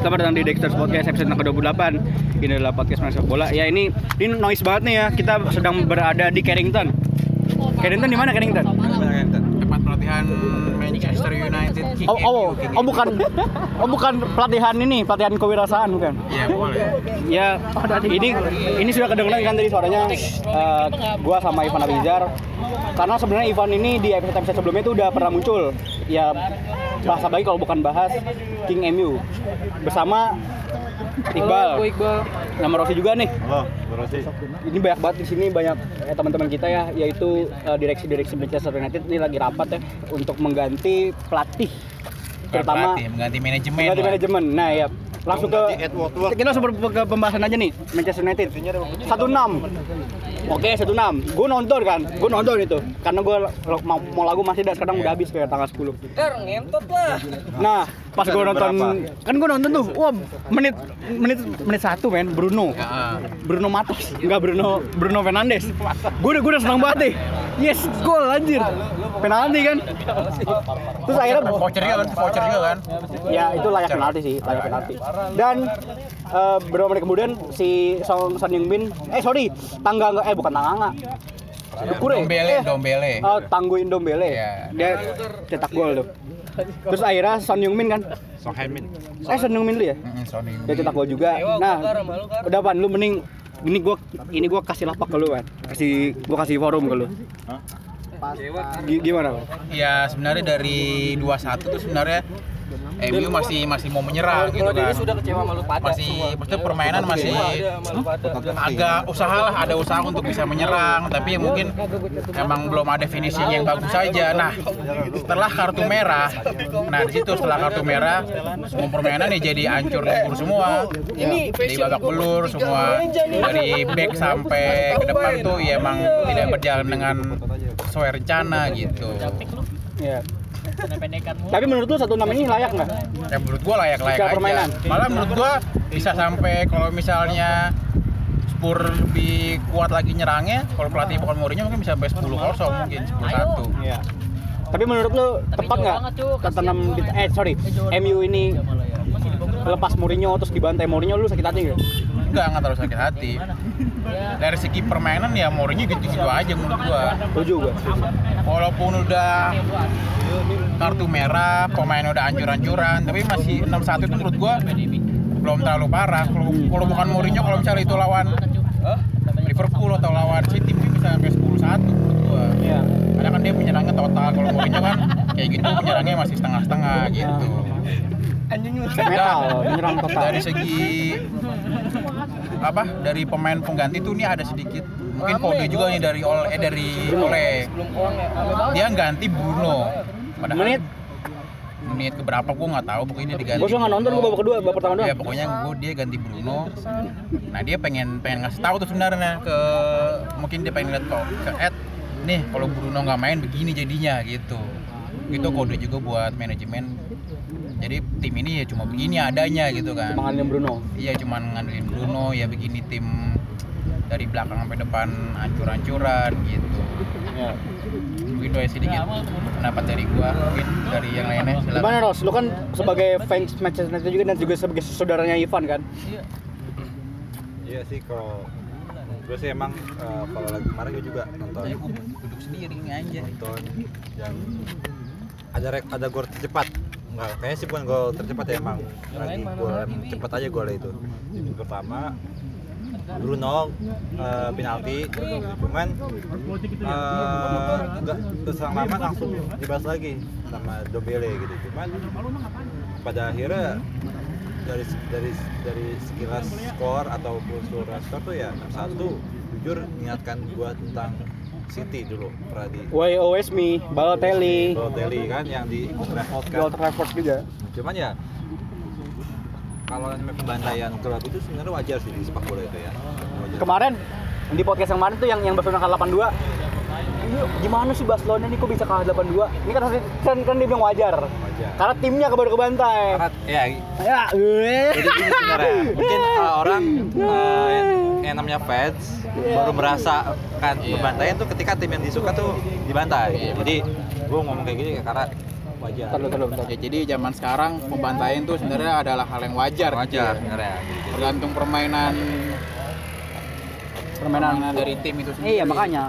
Selamat datang di Dexter's Podcast episode ke-28 Ini adalah podcast main sepak bola Ya ini, ini noise banget nih ya Kita sedang berada di Carrington Carrington di mana Carrington? tempat pelatihan Manchester United Oh, oh, oh bukan Oh bukan pelatihan ini, pelatihan kewirausahaan bukan? Iya boleh. Ya, ini ini sudah kedengeran kan tadi suaranya eh, gua sama Ivan Abizar. Karena sebenarnya Ivan ini di episode episode sebelumnya itu udah pernah muncul. Ya bahas apa lagi kalau bukan bahas King MU bersama Iqbal. Nama Rossi juga nih. Halo, Rosi. Ini banyak banget di sini banyak eh, teman-teman kita ya, yaitu eh, direksi-direksi Manchester United ini lagi rapat ya untuk mengganti pelatih terutama Pelatih, mengganti manajemen. mengganti lah. manajemen. Nah ya, langsung ke kita langsung ke pembahasan aja nih Manchester United. 16. Oke, 16. Gue nonton kan, gue nonton itu. Karena gue mau, mau lagu masih dan sekarang udah habis kayak tanggal 10. Dar ngentot lah. Nah, pas gue nonton, berapa? kan gue nonton tuh, wah menit menit menit satu men, Bruno, Ya, ah. Bruno Matos, enggak Bruno Bruno Fernandes. Gue udah gue udah senang banget deh. Yes, gol anjir. Penalti kan. Terus akhirnya voucher juga kan, voucher juga kan. ya itu layak penalti sih, layak penalti. Dan eh, beberapa menit kemudian si Song Son Heung Min, eh sorry, tangga eh bukan tangga Dukure. Dombele, eh, Dombele. Oh, Tangguin Dombele. Iya. Dia cetak gol tuh. Terus akhirnya Son Heung Min kan. Song Hemin. Eh Son Heung Min dulu ya? Mm, Sony. Dia cetak gol juga. Nah, udah pan lu mending ini gua ini gua kasih lapak ke lu kan. Kasih gua kasih forum ke lu. Gi- Gimana? Ya sebenarnya dari 21 tuh sebenarnya MU masih masih mau menyerang gitu kan. sudah kecewa malu pada Masih maksudnya permainan masih agak usaha lah ada usaha untuk bisa menyerang tapi ya mungkin emang belum ada finishing yang bagus saja nah setelah kartu merah nah di situ setelah kartu merah semua permainan ya jadi hancur lebur semua. Ini jadi babak belur semua. dari back sampai ke depan tuh ya emang tidak berjalan dengan sesuai rencana gitu. Iya. Tapi menurut lu satu enam ini layak nggak? ya menurut gua layak layak aja. permainan. malah menurut gua bisa sampai kalau misalnya Spur lebih kuat lagi nyerangnya kalau pelatih bukan Mourinho mungkin bisa sampai 10 kosong mungkin 10 satu. Iya. Tapi menurut lu tepat nggak Tottenham di, eh sorry. MU ini lepas Mourinho terus dibantai Mourinho lu sakit hati nggak? Enggak enggak terlalu sakit hati. Dari segi permainan ya Mourinho gitu-gitu aja menurut gua. Setuju gua. walaupun udah kartu merah pemain udah hancur-hancuran tapi masih 6-1 itu menurut gua belum terlalu parah. Kalau kalau bukan Mourinho kalau misalnya itu lawan Liverpool atau lawan City mungkin bisa sampai 10-1 menurut gua. Iya. karena kan dia menyerangnya total. Kalau Mourinho kan kayak gitu menyerangnya masih setengah-setengah gitu. Metal, menyerang total. dari segi apa dari pemain pengganti tuh ini ada sedikit. Mungkin kode juga nih dari Ole eh dari Ole. dia ganti Bruno. Padahal Menit? menit keberapa gua nggak tahu pokoknya dia diganti Gua suka nggak nonton gua babak kedua, babak pertama doang. ya pokoknya gua dia ganti Bruno. Nah dia pengen pengen ngasih tahu tuh sebenarnya ke mungkin dia pengen lihat kok ke Ed. Nih kalau Bruno nggak main begini jadinya gitu itu kode juga buat manajemen jadi tim ini ya cuma begini adanya gitu kan Pengalihnya Bruno. Iya cuman ngandelin Bruno ya begini tim dari belakang sampai depan hancur-hancuran gitu. Iya. Mungkin doa sedikit pendapat dari gua, mungkin dari yang lainnya silakan. Gimana Ros? Lu kan sebagai fans Manchester United juga dan juga sebagai saudaranya Ivan kan? Iya sih kalau gue sih emang eh, kalau lagi kemarin gue juga nonton gua duduk sendiri aja. nonton yang ada rek ada gol tercepat. Enggak, kayaknya sih bukan gol tercepat ya emang. Lagi gol cepat aja golnya itu. Di pertama Bruno eh, penalti. Cuman eh, nggak terserang lama langsung dibahas lagi sama Dombele gitu. Cuman pada akhirnya dari dari dari sekilas skor ataupun skor skor tuh ya 6-1 jujur mengingatkan gua tentang City dulu pernah di Why always me, Balotelli, Balotelli kan yang di Old Trafford kan Old Trafford juga. cuman ya kalau pembantaian klub itu sebenarnya wajar sih di sepak bola itu ya wajar. Kemarin di podcast yang kemarin tuh yang yang Barcelona kalah 8-2. Ini gimana sih Barcelona nih kok bisa kalah 8-2? Ini kan kan, kan dia bilang wajar. wajar Karena timnya baru kebantai. karena ya Ya, jadi gini sebenarnya mungkin uh, orang uh, yang, yang namanya fans baru merasakan Iya. pembantaian tuh ketika tim yang disuka tuh dibantai jadi gue ngomong kayak gini karena wajar bentar, bentar. Ya, jadi zaman sekarang pembantaian tuh sebenarnya adalah hal yang wajar. wajar gitu ya. sebenarnya Tergantung permainan Permainan permainan dari tim itu sendiri. Iya, makanya.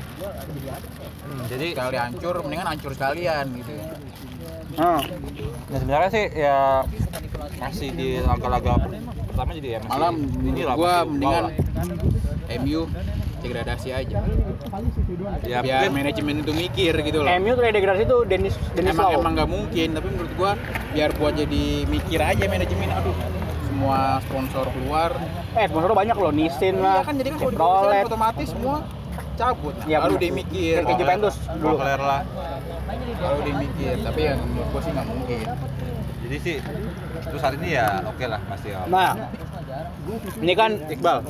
Hmm, jadi sekali hancur, mendingan hancur sekalian gitu. Nah, ya sebenarnya sih ya masih di laga-laga per- pertama jadi ya masih Malam ini lah gua mendingan. MU degradasi aja. ya Biar mungkin manajemen itu mikir gitu loh. MU tuh degradasi tuh Dennis Dennis emang Lau. emang nggak mungkin tapi menurut gua biar buat jadi mikir aja manajemen aduh semua sponsor keluar Eh, sponsor banyak loh, Nissin iya lah, kan jadi kan kalau otomatis semua cabut nah, Iya, baru dia mikir Kayak ke Juventus dulu. Moncler lah baru dia mikir tapi yang menurut gua sih nggak mungkin jadi sih terus hari ini ya oke lah masih ya. Nah, ini kan Iqbal.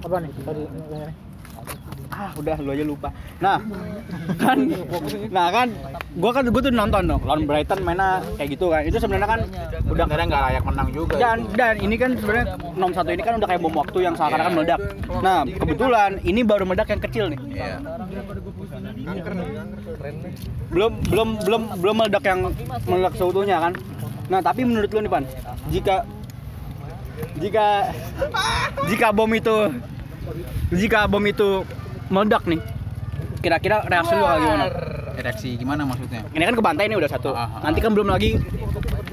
Apa nih? Tadi Ah, udah lu aja lupa. Nah, kan nah kan gua kan gua tuh nonton dong lawan Brighton mainnya kayak gitu kan. Itu sebenarnya kan udah kira nggak layak menang juga dan itu. dan ini kan sebenarnya nom satu ini kan udah kayak bom waktu yang seakan-akan meledak. Nah, kebetulan ini baru meledak yang kecil nih. Iya. belum belum belum belum meledak yang meledak seutuhnya kan nah tapi menurut lu nih pan jika jika jika bom itu jika bom itu meledak nih. Kira-kira reaksi lu kayak gimana? Reaksi gimana maksudnya? Ini kan kebantai nih udah satu. Ah, ah, ah. nanti kan belum lagi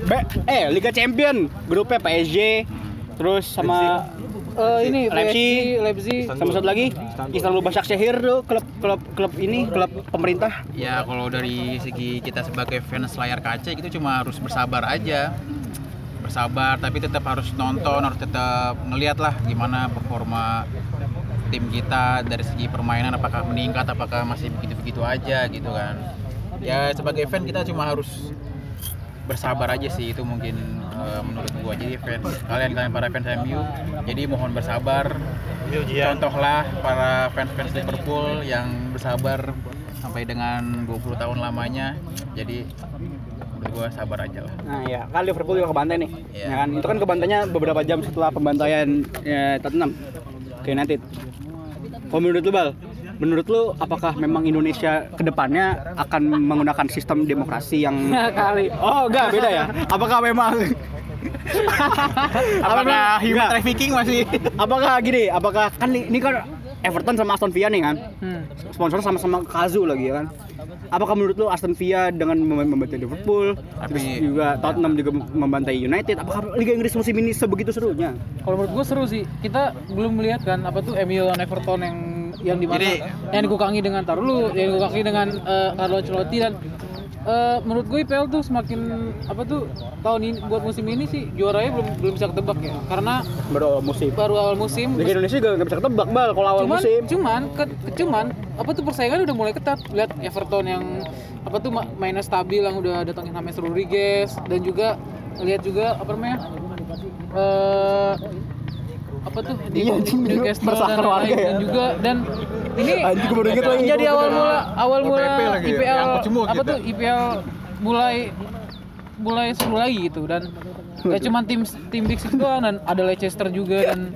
Be- eh Liga Champion. Grupnya PSG terus sama eh, ini Leipzig Leipzig. Sama satu lagi Istanbul. Başakşehir tuh klub klub klub ini klub pemerintah. Ya kalau dari segi kita sebagai fans layar kaca itu cuma harus bersabar aja. Bersabar tapi tetap harus nonton harus tetap ngeliat lah gimana performa tim kita dari segi permainan apakah meningkat apakah masih begitu-begitu aja gitu kan ya sebagai fan kita cuma harus bersabar aja sih itu mungkin eh, menurut gua jadi fans kalian kalian para fans MU jadi mohon bersabar contohlah para fans-fans Liverpool yang bersabar sampai dengan 20 tahun lamanya jadi menurut gua sabar aja lah Nah ya, kan Liverpool juga kebantai nih. Iya. Ya kan, itu kan kebantainya beberapa jam setelah pembantaian ya, Tottenham ke United. Kalau menurut lu Bal, menurut lu apakah memang Indonesia ke depannya akan menggunakan sistem demokrasi yang kali? Oh enggak beda ya? Apakah memang apakah human trafficking masih apakah gini? Apakah kan ini ini kan Everton sama Aston Villa nih kan? Sponsornya sama-sama Kazu lagi ya kan? Apakah menurut lu Aston Villa dengan mem- membantai Liverpool, terus Tapi- juga Tottenham juga membantai United, apakah Liga Inggris musim ini sebegitu serunya? Kalau menurut gue seru sih. Kita belum melihat kan apa tuh MU lawan Everton yang yang di mana Jadi- yang dikukangi dengan taruh lu, yang dikukangi dengan eh, Carlo Ancelotti dan eh, menurut gue IPL tuh semakin apa tuh tahun ini buat musim ini sih juaranya belum belum bisa ketebak ya. Karena Baru awal musim. baru awal musim Liga Indonesia juga nggak bisa ketebak bal kalau awal cuman musim. cuman ke- cuman apa tuh persaingan udah mulai ketat lihat Everton yang apa tuh ma- mainnya stabil yang udah datangin James Rodriguez dan juga lihat juga apa namanya eh apa tuh di Iya, di dulu Castle meresahkan dan lain-lain. ya. dan juga dan ini jadi awal mula awal Oh, mula lagi ya? IPL cemuk apa kita. tuh IPL mulai mulai seru lagi gitu dan gak cuma tim tim Big Six doang dan ada Leicester juga dan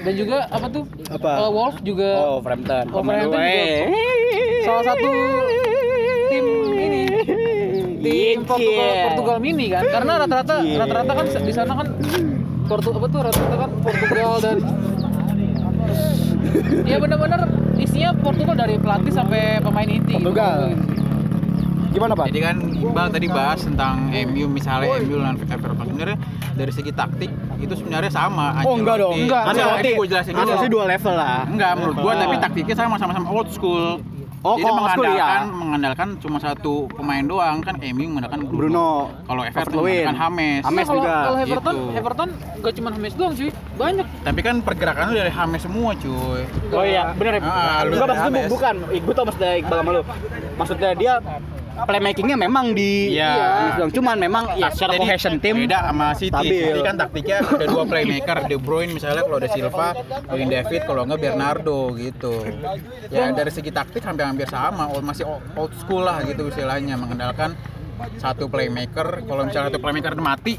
dan juga apa tuh Apa? eh, Wolf juga Oh, Frampton. Wolverhampton juga Eh. salah satu tim ini tim Portugal. Portugal mini kan karena rata-rata Iya. rata-rata kan di sana kan Portu apa tuh rata-rata kan Portugal dan ya benar-benar isinya Portugal dari pelatih sampai pemain inti gitu. Portugal. Gimana Pak? jadi kan Iqbal tadi bahas tentang MU misalnya MU lawan Everton sebenarnya dari segi taktik itu sebenarnya sama Oh enggak dong, Ancelotti- enggak. Ancelotti gue jelasin dulu Ancelotti dua level lah. Enggak, menurut gua tapi taktiknya sama sama-sama old school. Oh, Jadi kalau mengandalkan iya. mengandalkan cuma satu pemain doang kan MU mengandalkan Bruno. Bruno. Kalau Everton mengandalkan James. James Nah, kalau, juga. kalau Everton Gitu. Everton gak cuma James doang cuy banyak Tapi kan pergerakannya dari James semua, cuy. Oh iya, bener ya. Ah, lu maksudnya bukan. Gue tau maksudnya Iqbal sama lu. Maksudnya dia playmakingnya memang di Iya. James doang. cuman memang ya secara Jadi, cohesion tim beda sama City. stabil. City kan taktiknya ada dua playmaker, De Bruyne misalnya kalau ada Silva, Wayne David, kalau enggak Bernardo gitu. Ya dari segi taktik hampir-hampir sama, masih old- old school lah gitu istilahnya mengandalkan satu playmaker. Kalau misalnya satu playmaker mati,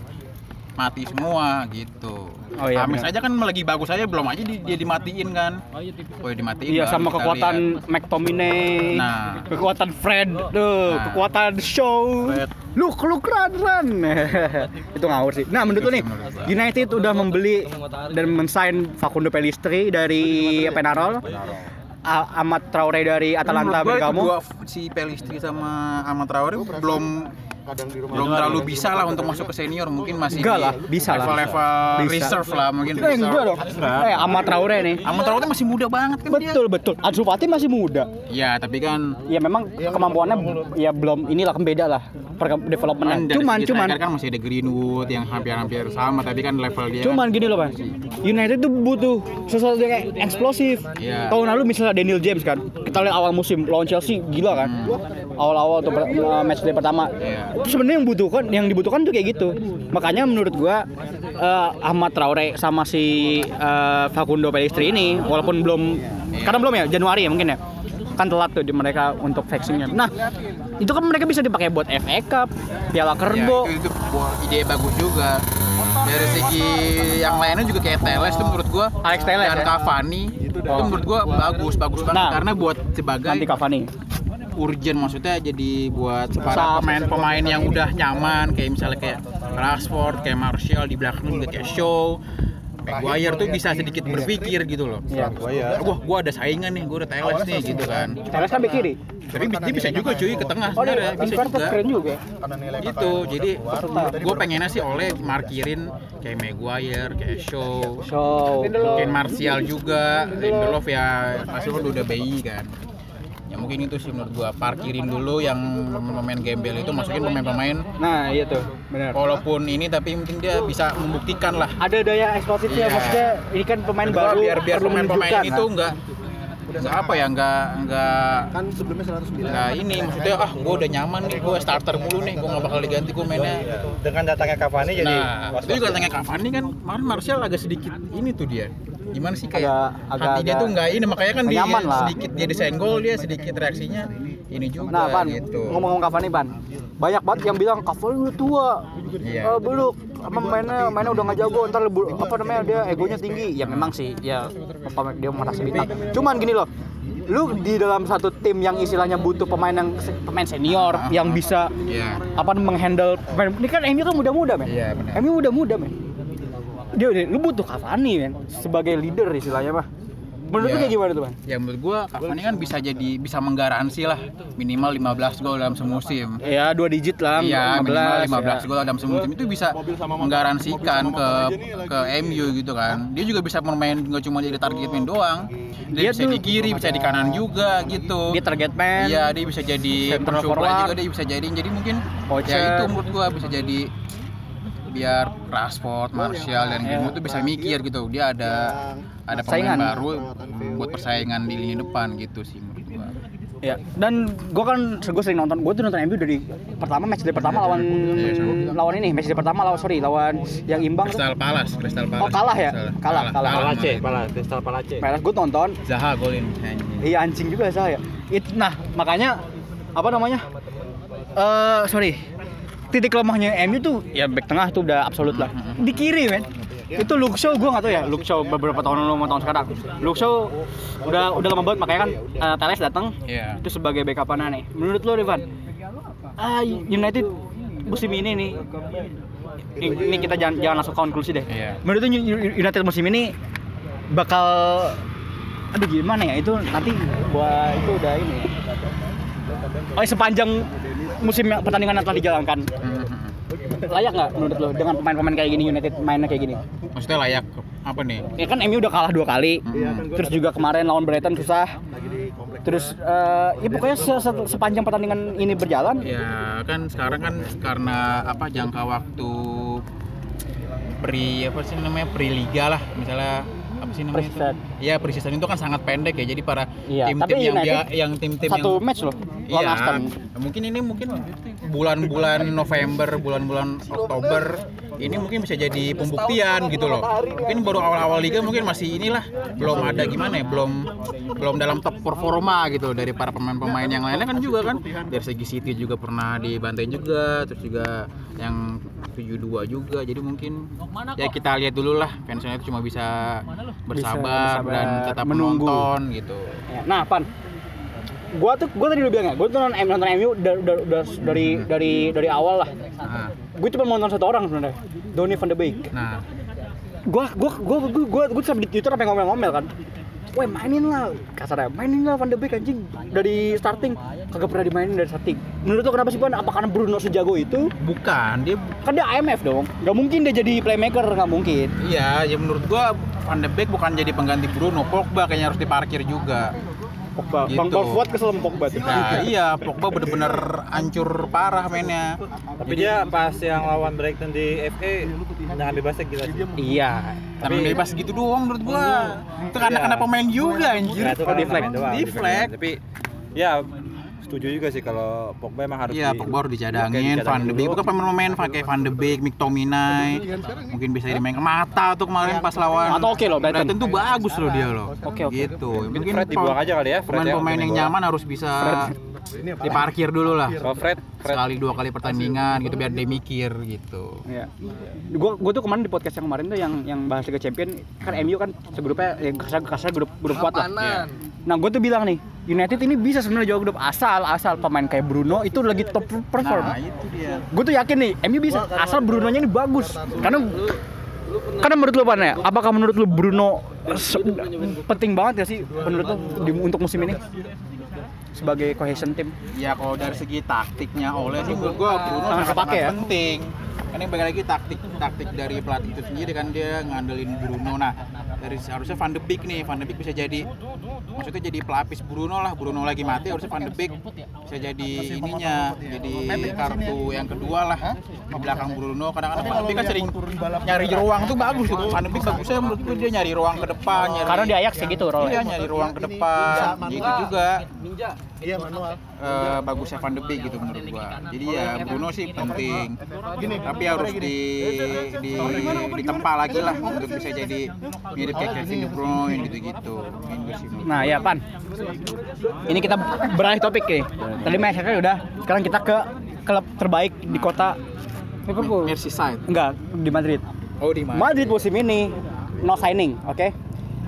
mati semua gitu. Oh, iya, Amis aja kan lagi bagus aja belum aja di- dia dimatiin kan. Oh, ya dimatiin. Iya baru sama kekuatan lihat. McTominay, Nah. kekuatan Fred, tuh, Nah. kekuatan Show. Fred. Look, look, run, run. itu ngawur sih. Nah, menurut lu nih, gua. United udah membeli dan mensign Facundo Pellistri dari Penarol, A- Ahmad Traore dari Atalanta Menurut dua si Pelistri sama Ahmad Traore belum belum terlalu bisa lah untuk masuk ke senior mungkin masih Enggak di lah, bisa lah. Bisa. reserve lah mungkin Eh, enggak dong. Eh, Ahmad Traore nih. Ahmad Traore masih muda banget kan dia Betul, betul. Ansu Fati masih muda. ya tapi kan Ya memang kemampuannya ya belum inilah kan beda lah developmentnya. kan Cuman, cuman kan masih ada Greenwood yang hampir-hampir sama tapi kan level dia Cuman gini loh, Mas. United tuh butuh sesuatu yang eksplosif. Iya. Tahun lalu misalnya Daniel James kan, kita lihat awal musim lawan Chelsea gila kan. Awal-awal tuh uh, match day pertama. Iya. Itu sebenarnya yang butuhkan, yang dibutuhkan tuh kayak gitu. Makanya menurut gua uh, Ahmad Traore sama si uh, Facundo Pellistri ini walaupun belum karena belum ya Januari ya mungkin ya kan telat tuh di mereka untuk vaksinnya. Nah, itu kan mereka bisa dipakai buat FA Cup, Piala ya, Kerbo. itu, itu wah, ide bagus juga dari segi yang lainnya juga kayak Teles tuh menurut gua Alex Telles dan ya? Cavani itu Oh. menurut gua bagus bagus banget Nah. karena buat sebagai Nanti Cavani. Urgent maksudnya jadi buat Sa- para pemain-pemain yang udah nyaman kayak misalnya kayak Rashford, kayak Martial di belakang juga kayak Shaw, Maguire tuh bisa sedikit berpikir gitu loh. Iya. Maguire. Wah, gua ada saingan nih, gua udah Teles nih gitu kan. Teles kan kiri. Tapi dia bisa juga cuy ke tengah Oh, dia sebenarnya, bisa juga. keren juga. Gitu, jadi gue pengennya sih oleh markirin kayak Maguire, kayak Shaw, So, mungkin Martial juga, Lindelof ya pasti kan udah bayi kan. Ya mungkin itu sih menurut gua parkirin dulu yang pemain gembel itu masukin pemain-pemain nah iya tuh, benar. walaupun ini tapi penting dia bisa membuktikan lah. Ada daya eksplosifnya, Iya. maksudnya ini kan pemain gua baru biar biar perlu pemain-pemain menunjukkan. itu enggak nggak apa ya nggak nggak Kan sebelumnya 109. nggak ini maksudnya ah gue udah nyaman nih gue starter mulu nih gue nggak bakal diganti gue mainnya Dengan datangnya Cavani jadi Nah, itu juga tanya Cavani kan kemarin Martial agak sedikit ini tuh dia. Gimana sih kayak Agak- agak- hati dia agak tuh nggak ini makanya kan dia lah. sedikit dia disenggol dia sedikit reaksinya ini juga Nah, Pan, gitu. ngomong-ngomong Cavani, Pan. Banyak banget yang bilang Cavani udah tua. Iya. Belum apa mainnya mainnya udah nggak jago ntar lebu- apa namanya dia egonya tinggi ya memang sih ya apa dia merasa bintang cuman gini loh lu di dalam satu tim yang istilahnya butuh pemain yang pemain senior yang bisa Iya. apa menghandle pemain ini kan MU kan muda-muda men Iya, benar. MU muda-muda men dia udah lu butuh Cavani men sebagai leader istilahnya mah menurut lu Iya. kayak gimana tuh man Ya menurut gua Cavani kan bisa jadi bisa menggaransi lah minimal 15 gol dalam semusim. ya dua digit lah Iya, minimal 15 ya. gol dalam semusim itu bisa menggaransikan ke ke MU gitu kan. Dia juga bisa bermain nggak cuma jadi target man doang. Dia Dia, bisa tuh- di kiri, bisa di kanan juga gitu. dia target man Iya, dia bisa jadi Center juga dia bisa jadi. Jadi mungkin Poacher. ya itu menurut gua bisa jadi biar Rashford, Martial dan Greenwood tuh bisa mikir gitu. Dia ada ada pemain baru buat persaingan di lini depan gitu sih menurut gua. Ya, dan gue kan gue sering nonton, gue tuh nonton MU dari pertama match day pertama lawan lawan ini, match day pertama lawan sorry lawan yang imbang tuh. Crystal Palace, Crystal Palace. Oh, kalah ya? Crystal- Kalah, kalah. Palace, Palace, Crystal Palace. Peles gue nonton, Zaha golin iya anjing juga saya. It, nah makanya apa namanya? Eh sorry, titik lemahnya MU tuh ya back tengah tuh udah absolut lah. Di kiri men, itu Luke Shaw gue nggak tahu ya Luke Shaw beberapa tahun lalu sama tahun sekarang. Luke Shaw udah udah lama banget makanya kan eh, Teles datang Iya. itu sebagai backup nih. Menurut lo Rivan, ah United musim ini nih ini kita jangan jangan langsung konklusi deh. Iya. Menurut lo United musim ini bakal aduh gimana ya itu nanti gua itu udah ini. Oh sepanjang musim pertandingan yang telah dijalankan layak nggak menurut lo dengan pemain-pemain kayak gini United mainnya kayak gini? Maksudnya layak apa nih? Ya kan MU udah kalah dua kali, Hmm. terus juga kemarin lawan Brighton susah. Terus eh, ya pokoknya se- se- sepanjang pertandingan ini berjalan, Ya kan sekarang kan karena apa jangka waktu pre apa sih namanya pre liga lah misalnya apa sih namanya itu? Pre-season. Iya pre-season itu kan sangat pendek ya jadi para Iya, tim-tim yang dia yang tim-tim satu yang match loh Iya, mungkin ini mungkin bulan-bulan November, bulan-bulan Oktober ini mungkin bisa jadi pembuktian gitu loh. Mungkin baru awal-awal liga mungkin masih inilah belum ada gimana ya, belum belum dalam top performa gitu dari para pemain-pemain yang lainnya kan juga kan dari segi City juga pernah dibantai juga, terus juga yang 72 juga jadi mungkin ya kita lihat dulu lah fansnya itu cuma bisa bersabar, bersabar, dan tetap menunggu. menonton gitu Ya, Nah, Pan. Gua tuh gua tadi udah bilang ya, gua tuh nonton, M- nonton MU da- da- da- dari dari dari awal lah. nah, Gue cuma mau nonton satu orang sebenarnya. Donny van de Beek. nah Gua gua gua gua gua, gua, sampai di Twitter sampai ngomel-ngomel kan. Weh mainin lah kasarnya, mainin lah Van de Beek anjing dari starting kagak pernah dimainin dari starting. Menurut lo kenapa sih Pan? Apa karena Bruno sejago itu? bukan dia Kan dia IMF dong. Gak mungkin dia jadi playmaker, nggak mungkin. iya ya menurut gua Van de Beek bukan jadi pengganti Bruno Pogba kayaknya harus diparkir juga Pogba. Gitu. Bang Bang Fuad kesel sama Pogba tuh. nah iya Pogba bener-bener hancur parah mainnya Tapi dia pas yang lawan Brighton di FA tendangan bebasnya gila sih. Iya. tapi bebas gitu doang menurut gua itu karena Iya. kena pemain juga anjir Ya, itu kan di flag. doang, Di flag. Tapi ya setuju juga sih kalau Pogba emang harus Iya, di- Pogba harus dicadangin, Van de Beek dulu. itu kan pemain-pemain kayak Van de Beek, McTominay, mungkin bisa dimain ke mata tuh kemarin pas lawan. Mata oke loh, Brighton. Tuh bagus loh dia loh. Oke, oke. Gitu. Mungkin Fred dibuang aja kali ya, Fred ya, Pemain-pemain yang nyaman harus bisa diparkir dulu lah. Kalau Fred, Fred Sekali dua kali pertandingan gitu biar dia mikir gitu. Iya. Gua gua tuh kemarin di podcast yang kemarin tuh yang yang bahas Liga Champion kan MU kan segrupnya yang kasar kasar grup grup kuat lah. Nah, gue tuh bilang nih, United ini bisa sebenarnya juara grup asal asal pemain kayak Bruno itu lagi top perform. Nah, itu dia. Gue tuh yakin nih, MU bisa asal Bruno-nya ini bagus. Karena karena menurut lu Pan ya, apakah menurut lu Bruno penting banget ya sih menurut lu di- untuk musim ini sebagai cohesion team? Ya kalau dari segi taktiknya oleh sih menurut gua Bruno Sangat sangat, ya? penting. Karena balik lagi taktik taktik dari pelatih itu sendiri kan dia ngandelin Bruno. Nah, dari harusnya Van de Beek nih, Van de Beek bisa jadi maksudnya jadi pelapis Bruno lah. Bruno lagi mati harusnya Van de Beek bisa jadi ininya, jadi kartu yang kedua lah di belakang Bruno. Kadang-kadang Van de Beek kan sering nyari ruang tuh bagus tuh. Van de Beek bagusnya menurut gue dia nyari ruang ke depan, nyari Karena di Ajax ya gitu, Rol. Iya, nyari ruang ke depan. Gitu juga Iya manual. eh, bagusnya Van de Beek gitu menurut gua. Jadi ya Bruno sih penting. Tapi harus di di ditempa lagi lah untuk bisa jadi mirip kayak Kevin De Bruyne gitu-gitu. Gitu. Nah ya Pan, ini kita beralih topik nih. Tadi Manchester udah, sekarang kita ke klub terbaik di kota Liverpool. Merseyside. enggak di Madrid. Oh di mana? Madrid musim ini no signing, oke?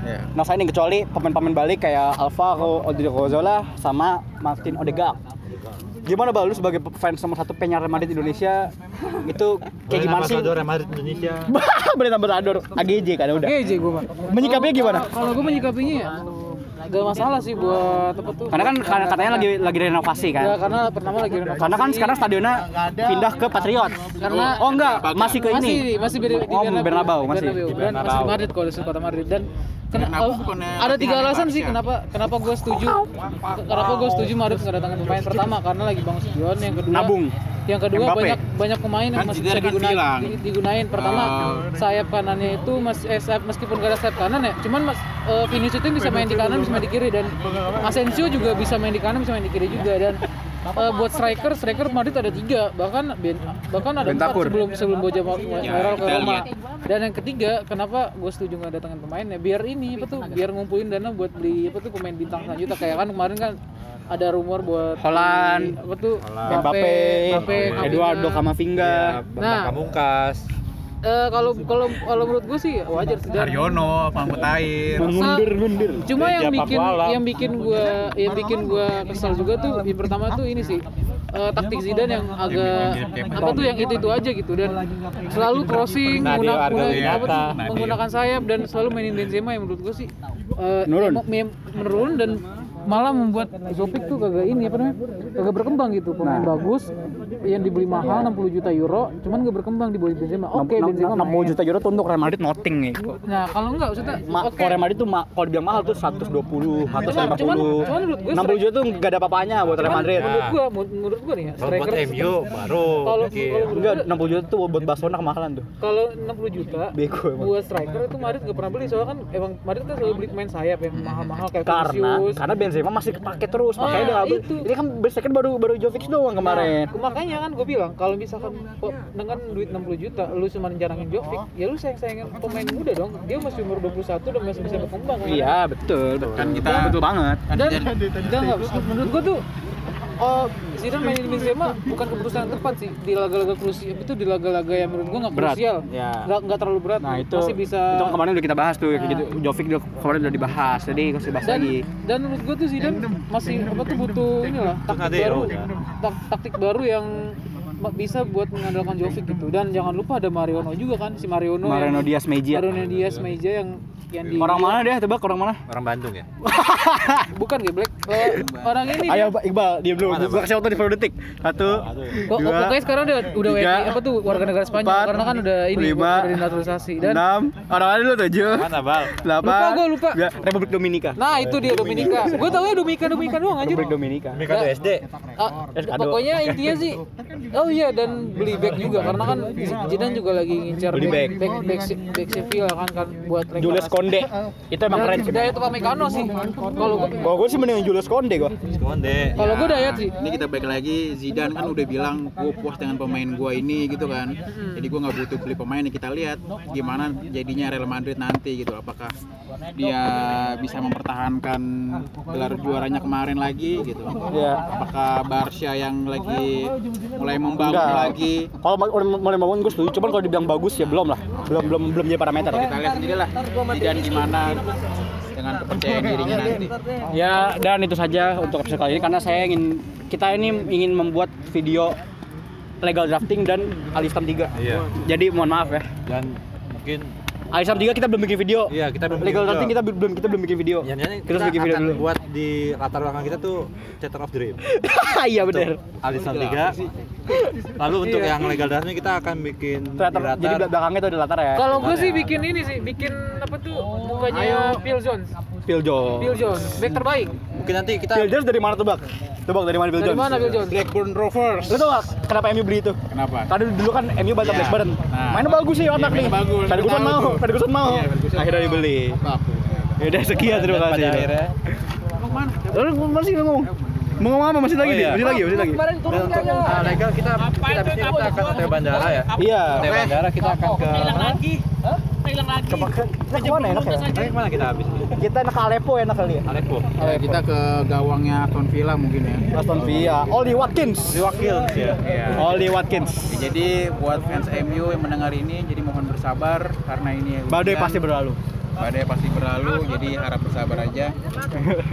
Ya. No signing kecuali pemain-pemain balik kayak Alvaro Odriozola sama Martin Odegaard. Gimana bang lu sebagai fans nomor satu penyar Real Madrid Indonesia itu kayak gimana sih? Ambassador Real Madrid Indonesia. Brand ambassador AGJ kan udah. GJ gue mah. Menyikapinya gimana? Kalau gue menyikapinya ya gak masalah sih buat apa tuh. Karena kan karena katanya lagi lagi renovasi Ya, kan. karena pertama lagi renovasi. Karena kan sekarang stadionnya pindah ke Patriot. Karena- oh enggak, masih ke masih ini. masih di, di Oh, Bernabeu, masih. Bernabeu. Di Dan masih Bernabeu. Madrid kalau di kota Madrid dan kena- Bernabeu oh, ada tiga alasan sih kenapa kenapa gue setuju kenapa gue setuju Madrid kedatangan pemain pertama karena lagi bangun stadion yang kedua Nabung. Yang kedua Mbappe. banyak banyak pemain yang Kan masih bisa kan digunain bilang. di- digunain pertama Oh. sayap kanannya itu mas eh, sayap, meskipun gak ada sayap kanan ya cuman mas eh, Vinicius itu bisa main di kanan bisa main di kiri dan Asensio juga bisa main di kanan bisa main di kiri juga dan eh, buat striker striker Madrid ada tiga bahkan Ben- bahkan ada empat sebelum sebelum Boja Ya, Mayoral ke Roma dan yang ketiga kenapa gue setuju nggak datangin pemain ya biar ini apa tuh biar ngumpulin dana buat beli apa tuh pemain bintang selanjutnya kayak kan kemarin kan ada rumor buat Holland, apa tuh Mbappe, Mbappe, Eduardo Camavinga. Camavinga. Nah. Nah, Pamungkas. Eh, kalau kalau kalau menurut gue sih wajar sih Haryono, Pangkut Air. Mundur mundur. cuma yang Liga bikin yang bikin gua yang bikin gua kesal juga tuh yang pertama tuh ini sih eh, taktik Zidane yang agak apa tuh yang itu itu aja gitu dan selalu crossing menggunakan, menggunakan sayap dan selalu mainin Benzema yang menurut gua sih eh, Menurun. menurun dan malah membuat Zopic tuh kagak ini apa namanya kagak berkembang gitu pemain Nah. bagus yang dibeli mahal 60 juta euro cuman gak berkembang di bawah Benzema oke Benzema main. 60 juta euro tuh untuk Real Madrid nothing nih. nah kalau enggak maksudnya Ma oke kalau Real Madrid tuh kalau dibilang mahal tuh 120, 150. Cuman- cuman menurut gue 60 juta tuh gak ada apa-apanya buat Real Cuman Madrid. Menurut gua, menurut, menurut gua nih ya, Kalau buat striker MU baru kalau Enggak, gua, 60 juta tuh buat Barcelona kemahalan tuh. kalau 60 juta buat striker itu Madrid nggak pernah beli soalnya kan emang Madrid kan selalu beli pemain sayap yang mahal-mahal kayak Karena Vinicius. karena Benzema masih kepake terus, Ah, makanya dia nggak beli. itu. Ini kan second baru baru Jovic doang kemarin. Nah, makanya kan gue bilang kalau misalkan dengan duit 60 juta lu cuma jarangin Jovic, ya lu sayang-sayangin pemain muda dong. Dia masih umur 21 dan masih bisa berkembang kan. Iya, betul, betul. Kan kita- betul banget. Kan Dan jadi- enggak enggak menurut gua tuh oh Zidane mainin Benzema bukan keputusan yang tepat sih di laga-laga krusial itu di laga-laga yang menurut gua nggak Berat, krusial ya. nggak nggak terlalu berat Nah itu masih bisa itu kemarin udah kita bahas tuh kayak Nah. gitu. Jovic udah kemarin udah dibahas. Jadi nggak usah dibahas dan lagi. dan menurut gua tuh Zidane masih apa tuh butuh inilah taktik baru ya, tak- taktik baru yang bisa buat mengandalkan Jovic gitu dan jangan lupa ada Mariono juga kan si Mariono Mariano yang, Diaz Meja. Mariano Diaz Meja yang yang di Orang mana deh? Tebak orang mana? Orang Bandung ya? bukan Geblek orang ini Ayo dia- Pak Iqbal, diam dulu. Mana, Gua kasih waktu di 10 detik. Satu, Oh, oh, dua, pokoknya sekarang udah udah tiga, WNI, apa tuh warga negara Spanyol empat, karena kan udah ini lima, udah dinaturalisasi dan enam, orang mana dulu tujuh, Mana Bal? delapan, Lupa gua, lupa. Republik Dominika. nah itu dia Dominika. Gue tau ya Dominika Dominika doang anjir. Republik Dominika. Mereka tuh SD. Ah, pokoknya intinya sih oh iya dan beli back juga karena kan Zidane juga lagi ngincar Beli back. back back, back Sevilla kan kan buat Julius Konde. Itu emang keren sih. Dayat Upamecano sih kalau gua- Kalau gue sih mending Julius Konde gue. Konde. kalau gue Dayat sih Ini kita balik lagi Zidane kan udah bilang gue puas dengan pemain gue ini gitu kan. Jadi gue nggak butuh beli pemain. Nih kita lihat gimana jadinya Real Madrid nanti gitu. Apakah dia bisa mempertahankan gelar juaranya kemarin lagi gitu. Iya. Apakah Barca yang lagi mulai membangun Enggak. lagi Kalau mulai bangun gue setuju. Cuman kalau dibilang bagus ya belum lah. Belum belum belum jadi parameter. kita lihat sendiri lah Zidane gimana dengan kepercayaan dirinya nanti. Ya dan itu saja untuk episode kali ini karena saya ingin kita ini ingin membuat video legal drafting dan alistam 3. Iya. Jadi mohon maaf ya. Dan mungkin Alistam 3 kita belum bikin video. Iya, kita belum bikin legal video. kita belum kita belum bikin video. Ya, kita, harus bikin video akan dulu. buat di latar belakang kita tuh Chapter of Dream. Iya benar. Alisan 3. Lalu untuk yang legal dasarnya kita akan bikin di Latar, jadi bel- belakangnya itu ada latar ya. kalau gue sih bikin ini sih bikin apa tuh mukanya Phil Jones Phil Jones. Phil Jones back terbaik mungkin nanti kita Phil Jones dari mana tuh, Bang? Tebak dari mana dari Jones? mana Phil Jones Blackburn Rovers. Lu tau gak kenapa MU beli itu? Kenapa? Tadi dulu kan MU bantu Iya. Blackburn. Nah. Mainnya bagus sih otak Iya, nih. mainnya bagus. Ferguson Tahu mau, tuh. Ferguson mau. Iya, Ferguson Akhirnya mau. dibeli. Ya udah sekian terima kasih. pada akhirnya Lalu masih ngomong. Mau ngomong apa? Masih lagi Oh, nih? iya. Masih lagi, masih lagi. kemarin turun untuk ah, legal kita kita habis ini kita akan ke bandara ya. Iya. Ke bandara kita akan ke Ke ke mana enak ya? Ke mana kita habis? Kita enak ke Aleppo enak kali ya. Aleppo. Ya, kita ke gawangnya Aston Villa mungkin ya. Aston Villa. Oli Watkins. Diwakil ya. Iya. Oli Watkins. Ya, jadi buat fans MU yang mendengar ini jadi mohon bersabar karena ini Badai pasti berlalu. badai pasti berlalu jadi harap bersabar aja.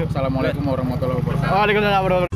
Assalamualaikum warahmatullahi wabarakatuh. Waalaikumsalam warahmatullahi